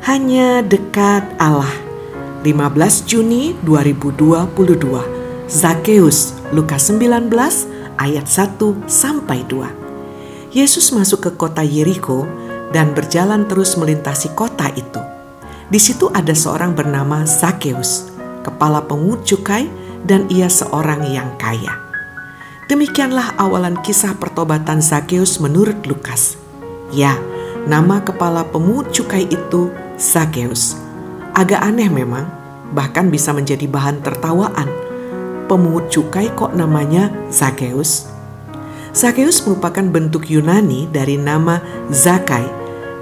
hanya dekat Allah. 15 Juni 2022. Zakheus, Lukas 19 ayat 1 sampai 2. Yesus masuk ke kota Yeriko dan berjalan terus melintasi kota itu. Di situ ada seorang bernama Zakheus, kepala pemungut cukai dan ia seorang yang kaya. Demikianlah awalan kisah pertobatan Zakheus menurut Lukas. Ya, nama kepala pemungut cukai itu Zakheus. Agak aneh memang, bahkan bisa menjadi bahan tertawaan. Pemungut cukai kok namanya Zakheus? Zakheus merupakan bentuk Yunani dari nama Zakai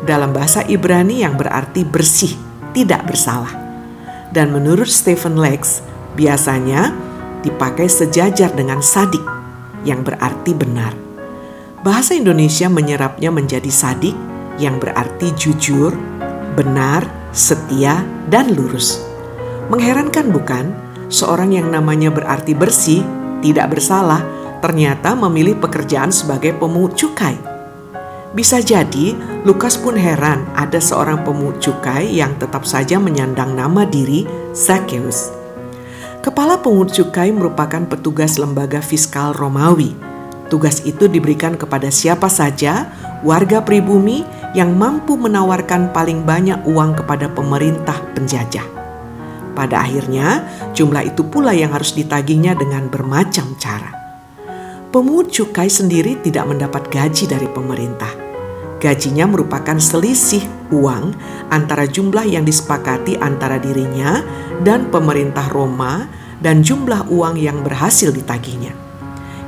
dalam bahasa Ibrani yang berarti bersih, tidak bersalah. Dan menurut Stephen Lex, biasanya dipakai sejajar dengan sadik yang berarti benar. Bahasa Indonesia menyerapnya menjadi sadik yang berarti jujur, benar, setia, dan lurus. Mengherankan bukan? Seorang yang namanya berarti bersih, tidak bersalah, ternyata memilih pekerjaan sebagai pemungut cukai. Bisa jadi Lukas pun heran ada seorang pemungut cukai yang tetap saja menyandang nama diri Zacchaeus. Kepala pemungut cukai merupakan petugas lembaga fiskal Romawi. Tugas itu diberikan kepada siapa saja warga pribumi yang mampu menawarkan paling banyak uang kepada pemerintah penjajah. Pada akhirnya, jumlah itu pula yang harus ditagihnya dengan bermacam cara. Pemungut cukai sendiri tidak mendapat gaji dari pemerintah. Gajinya merupakan selisih uang antara jumlah yang disepakati antara dirinya dan pemerintah Roma dan jumlah uang yang berhasil ditagihnya.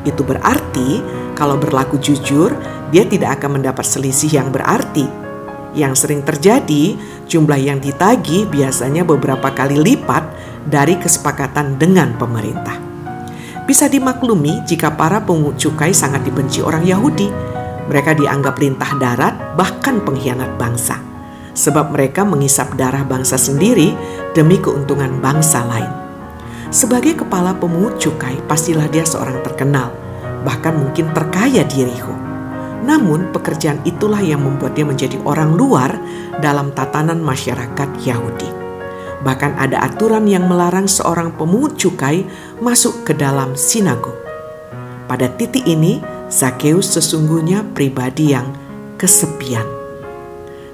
Itu berarti kalau berlaku jujur, dia tidak akan mendapat selisih yang berarti. Yang sering terjadi, jumlah yang ditagih biasanya beberapa kali lipat dari kesepakatan dengan pemerintah. Bisa dimaklumi jika para pungut cukai sangat dibenci orang Yahudi. Mereka dianggap lintah darat, bahkan pengkhianat bangsa, sebab mereka mengisap darah bangsa sendiri demi keuntungan bangsa lain. Sebagai kepala pemungut cukai, pastilah dia seorang terkenal, bahkan mungkin terkaya di Yeriko. Namun pekerjaan itulah yang membuat dia menjadi orang luar dalam tatanan masyarakat Yahudi. Bahkan ada aturan yang melarang seorang pemungut cukai masuk ke dalam sinagog. Pada titik ini, Zakheus sesungguhnya pribadi yang kesepian.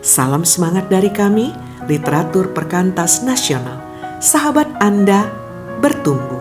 Salam semangat dari kami, literatur perkantas nasional. Sahabat Anda bertumbuh.